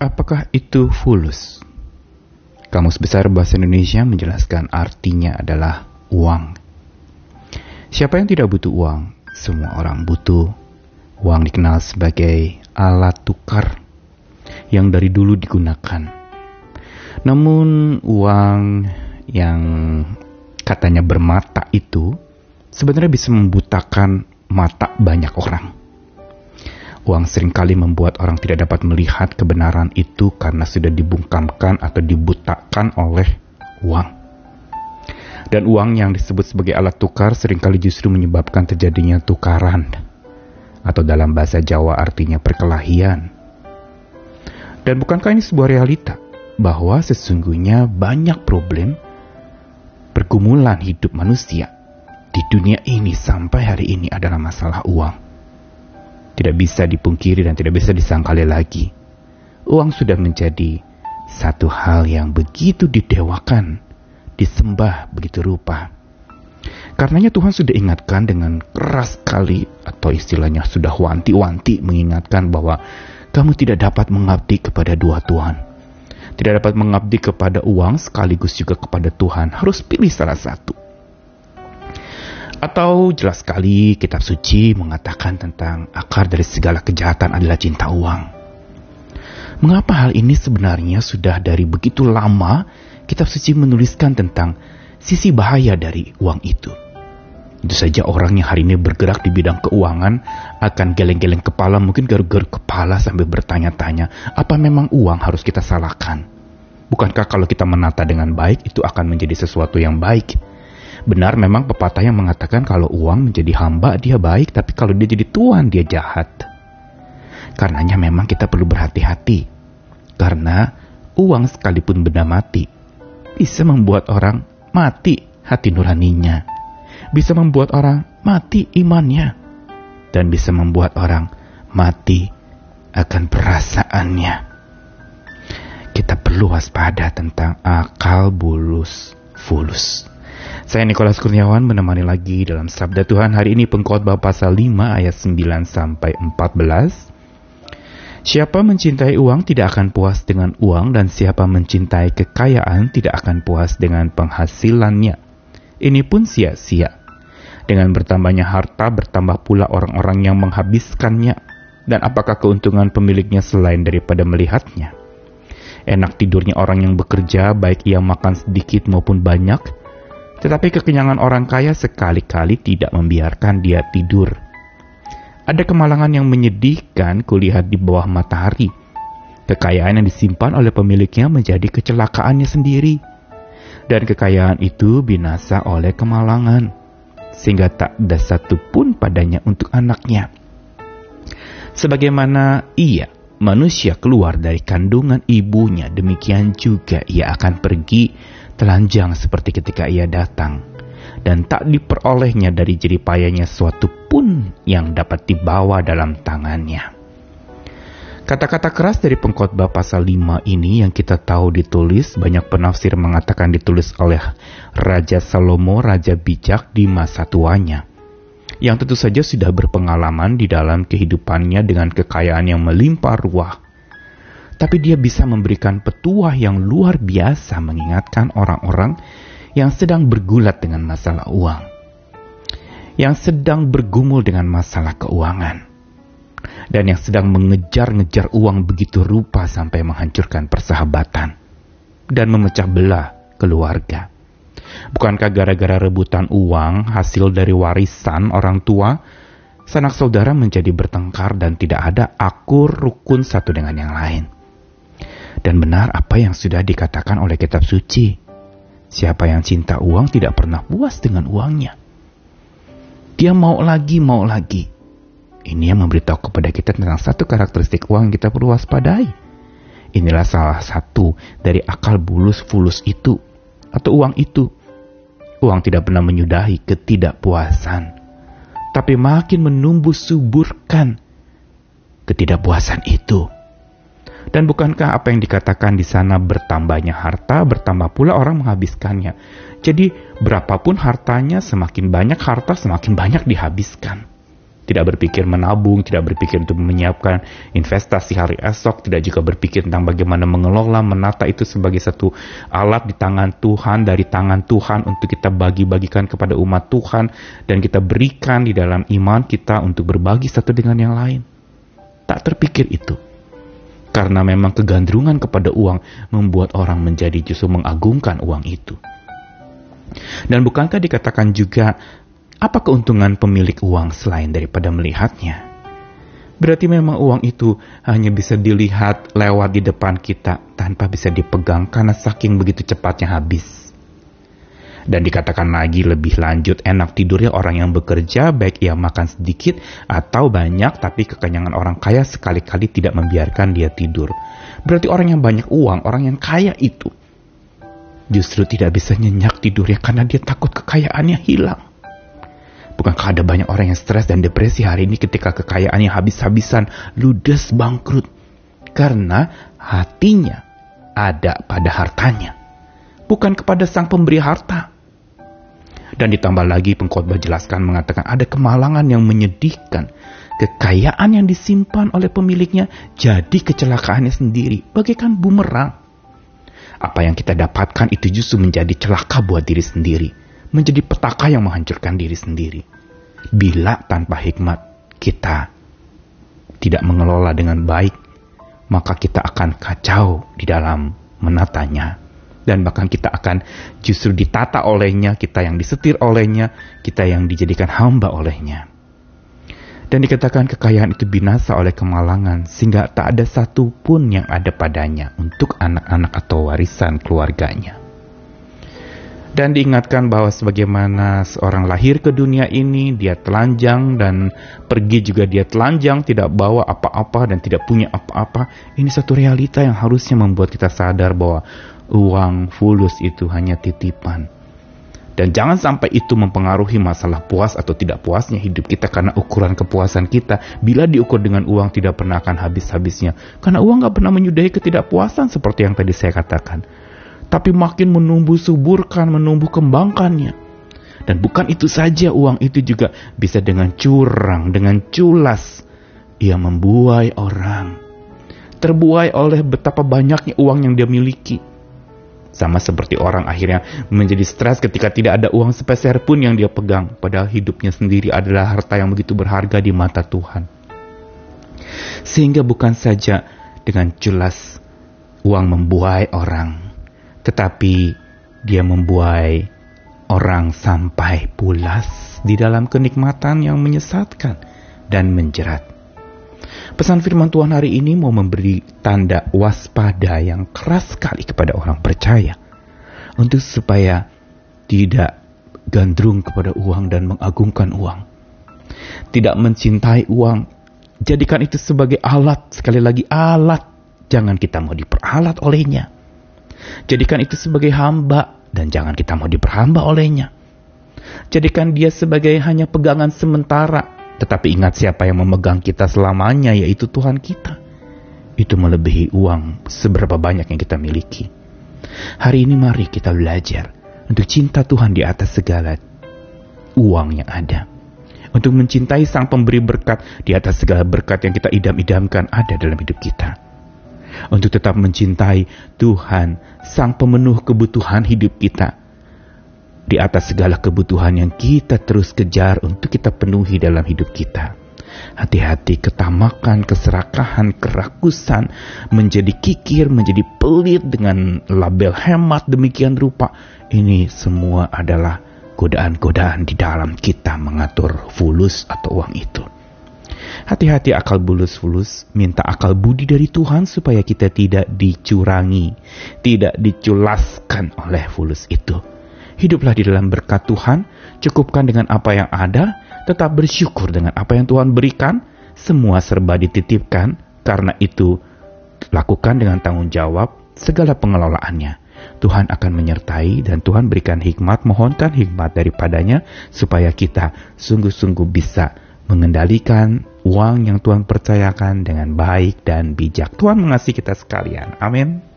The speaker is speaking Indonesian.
Apakah itu fulus? Kamus Besar Bahasa Indonesia menjelaskan artinya adalah uang. Siapa yang tidak butuh uang? Semua orang butuh. Uang dikenal sebagai alat tukar yang dari dulu digunakan. Namun uang yang katanya bermata itu sebenarnya bisa membutakan mata banyak orang. Uang sering kali membuat orang tidak dapat melihat kebenaran itu karena sudah dibungkamkan atau dibutakan oleh uang. Dan uang yang disebut sebagai alat tukar sering kali justru menyebabkan terjadinya tukaran. Atau dalam bahasa Jawa artinya perkelahian. Dan bukankah ini sebuah realita? Bahwa sesungguhnya banyak problem pergumulan hidup manusia di dunia ini sampai hari ini adalah masalah uang tidak bisa dipungkiri dan tidak bisa disangkali lagi. Uang sudah menjadi satu hal yang begitu didewakan, disembah begitu rupa. Karenanya Tuhan sudah ingatkan dengan keras sekali atau istilahnya sudah wanti-wanti mengingatkan bahwa kamu tidak dapat mengabdi kepada dua Tuhan. Tidak dapat mengabdi kepada uang sekaligus juga kepada Tuhan. Harus pilih salah satu. Atau jelas sekali kitab suci mengatakan tentang akar dari segala kejahatan adalah cinta uang. Mengapa hal ini sebenarnya sudah dari begitu lama kitab suci menuliskan tentang sisi bahaya dari uang itu. Itu saja orang yang hari ini bergerak di bidang keuangan akan geleng-geleng kepala, mungkin garuk-garuk kepala sambil bertanya-tanya, apa memang uang harus kita salahkan? Bukankah kalau kita menata dengan baik itu akan menjadi sesuatu yang baik? Benar memang pepatah yang mengatakan kalau uang menjadi hamba dia baik, tapi kalau dia jadi tuan dia jahat. Karenanya memang kita perlu berhati-hati. Karena uang sekalipun benda mati, bisa membuat orang mati hati nuraninya. Bisa membuat orang mati imannya. Dan bisa membuat orang mati akan perasaannya. Kita perlu waspada tentang akal bulus fulus. Saya Nikolas Kurniawan menemani lagi dalam Sabda Tuhan hari ini pengkhotbah pasal 5 ayat 9 sampai 14. Siapa mencintai uang tidak akan puas dengan uang dan siapa mencintai kekayaan tidak akan puas dengan penghasilannya. Ini pun sia-sia. Dengan bertambahnya harta bertambah pula orang-orang yang menghabiskannya. Dan apakah keuntungan pemiliknya selain daripada melihatnya? Enak tidurnya orang yang bekerja baik ia makan sedikit maupun banyak tetapi kekenyangan orang kaya sekali-kali tidak membiarkan dia tidur. Ada kemalangan yang menyedihkan kulihat di bawah matahari. Kekayaan yang disimpan oleh pemiliknya menjadi kecelakaannya sendiri. Dan kekayaan itu binasa oleh kemalangan. Sehingga tak ada satu pun padanya untuk anaknya. Sebagaimana ia, manusia keluar dari kandungan ibunya, demikian juga ia akan pergi telanjang seperti ketika ia datang, dan tak diperolehnya dari jeripayanya suatu pun yang dapat dibawa dalam tangannya. Kata-kata keras dari pengkhotbah pasal 5 ini yang kita tahu ditulis, banyak penafsir mengatakan ditulis oleh Raja Salomo, Raja bijak di masa tuanya. Yang tentu saja sudah berpengalaman di dalam kehidupannya dengan kekayaan yang melimpah ruah tapi dia bisa memberikan petuah yang luar biasa mengingatkan orang-orang yang sedang bergulat dengan masalah uang, yang sedang bergumul dengan masalah keuangan, dan yang sedang mengejar-ngejar uang begitu rupa sampai menghancurkan persahabatan dan memecah belah keluarga. Bukankah gara-gara rebutan uang hasil dari warisan orang tua, sanak saudara menjadi bertengkar dan tidak ada akur rukun satu dengan yang lain? Dan benar apa yang sudah dikatakan oleh kitab suci. Siapa yang cinta uang tidak pernah puas dengan uangnya. Dia mau lagi, mau lagi. Ini yang memberitahu kepada kita tentang satu karakteristik uang yang kita perlu waspadai. Inilah salah satu dari akal bulus fulus itu atau uang itu. Uang tidak pernah menyudahi ketidakpuasan, tapi makin menumbuh suburkan ketidakpuasan itu. Dan bukankah apa yang dikatakan di sana bertambahnya harta, bertambah pula orang menghabiskannya. Jadi berapapun hartanya, semakin banyak harta, semakin banyak dihabiskan. tidak berpikir menabung, tidak berpikir untuk menyiapkan investasi hari esok, tidak juga berpikir tentang bagaimana mengelola, menata itu sebagai satu alat di tangan Tuhan, dari tangan Tuhan untuk kita bagi-bagikan kepada umat Tuhan, dan kita berikan di dalam iman kita untuk berbagi satu dengan yang lain. Tak terpikir itu. Karena memang kegandrungan kepada uang membuat orang menjadi justru mengagungkan uang itu. Dan bukankah dikatakan juga apa keuntungan pemilik uang selain daripada melihatnya? Berarti memang uang itu hanya bisa dilihat lewat di depan kita tanpa bisa dipegang karena saking begitu cepatnya habis. Dan dikatakan lagi lebih lanjut enak tidurnya orang yang bekerja baik ia makan sedikit atau banyak tapi kekenyangan orang kaya sekali-kali tidak membiarkan dia tidur. Berarti orang yang banyak uang, orang yang kaya itu justru tidak bisa nyenyak tidurnya karena dia takut kekayaannya hilang. Bukankah ada banyak orang yang stres dan depresi hari ini ketika kekayaannya habis-habisan, ludes, bangkrut? Karena hatinya ada pada hartanya, bukan kepada sang pemberi harta. Dan ditambah lagi pengkhotbah jelaskan mengatakan ada kemalangan yang menyedihkan. Kekayaan yang disimpan oleh pemiliknya jadi kecelakaannya sendiri, bagaikan bumerang. Apa yang kita dapatkan itu justru menjadi celaka buat diri sendiri menjadi petaka yang menghancurkan diri sendiri. Bila tanpa hikmat kita tidak mengelola dengan baik, maka kita akan kacau di dalam menatanya. Dan bahkan kita akan justru ditata olehnya, kita yang disetir olehnya, kita yang dijadikan hamba olehnya. Dan dikatakan kekayaan itu binasa oleh kemalangan, sehingga tak ada satu pun yang ada padanya untuk anak-anak atau warisan keluarganya dan diingatkan bahwa sebagaimana seorang lahir ke dunia ini dia telanjang dan pergi juga dia telanjang tidak bawa apa-apa dan tidak punya apa-apa ini satu realita yang harusnya membuat kita sadar bahwa uang fulus itu hanya titipan dan jangan sampai itu mempengaruhi masalah puas atau tidak puasnya hidup kita karena ukuran kepuasan kita bila diukur dengan uang tidak pernah akan habis-habisnya karena uang gak pernah menyudahi ketidakpuasan seperti yang tadi saya katakan tapi makin menumbuh suburkan, menumbuh kembangkannya. Dan bukan itu saja, uang itu juga bisa dengan curang, dengan culas. Ia membuai orang. Terbuai oleh betapa banyaknya uang yang dia miliki. Sama seperti orang akhirnya menjadi stres ketika tidak ada uang sepeser pun yang dia pegang. Padahal hidupnya sendiri adalah harta yang begitu berharga di mata Tuhan. Sehingga bukan saja dengan jelas uang membuai orang, tetapi dia membuai orang sampai pulas di dalam kenikmatan yang menyesatkan dan menjerat. Pesan firman Tuhan hari ini mau memberi tanda waspada yang keras sekali kepada orang percaya untuk supaya tidak gandrung kepada uang dan mengagungkan uang. Tidak mencintai uang, jadikan itu sebagai alat, sekali lagi alat. Jangan kita mau diperalat olehnya Jadikan itu sebagai hamba dan jangan kita mau diperhamba olehnya. Jadikan dia sebagai hanya pegangan sementara, tetapi ingat siapa yang memegang kita selamanya yaitu Tuhan kita. Itu melebihi uang seberapa banyak yang kita miliki. Hari ini mari kita belajar untuk cinta Tuhan di atas segala uang yang ada. Untuk mencintai sang pemberi berkat di atas segala berkat yang kita idam-idamkan ada dalam hidup kita untuk tetap mencintai Tuhan, Sang Pemenuh kebutuhan hidup kita. Di atas segala kebutuhan yang kita terus kejar untuk kita penuhi dalam hidup kita. Hati-hati ketamakan, keserakahan, kerakusan, menjadi kikir, menjadi pelit dengan label hemat demikian rupa. Ini semua adalah godaan-godaan di dalam kita mengatur fulus atau uang itu. Hati-hati akal bulus-fulus, minta akal budi dari Tuhan supaya kita tidak dicurangi, tidak diculaskan oleh fulus itu. Hiduplah di dalam berkat Tuhan, cukupkan dengan apa yang ada, tetap bersyukur dengan apa yang Tuhan berikan, semua serba dititipkan, karena itu lakukan dengan tanggung jawab segala pengelolaannya. Tuhan akan menyertai dan Tuhan berikan hikmat, mohonkan hikmat daripadanya supaya kita sungguh-sungguh bisa mengendalikan uang yang Tuhan percayakan dengan baik dan bijak. Tuhan mengasihi kita sekalian. Amin.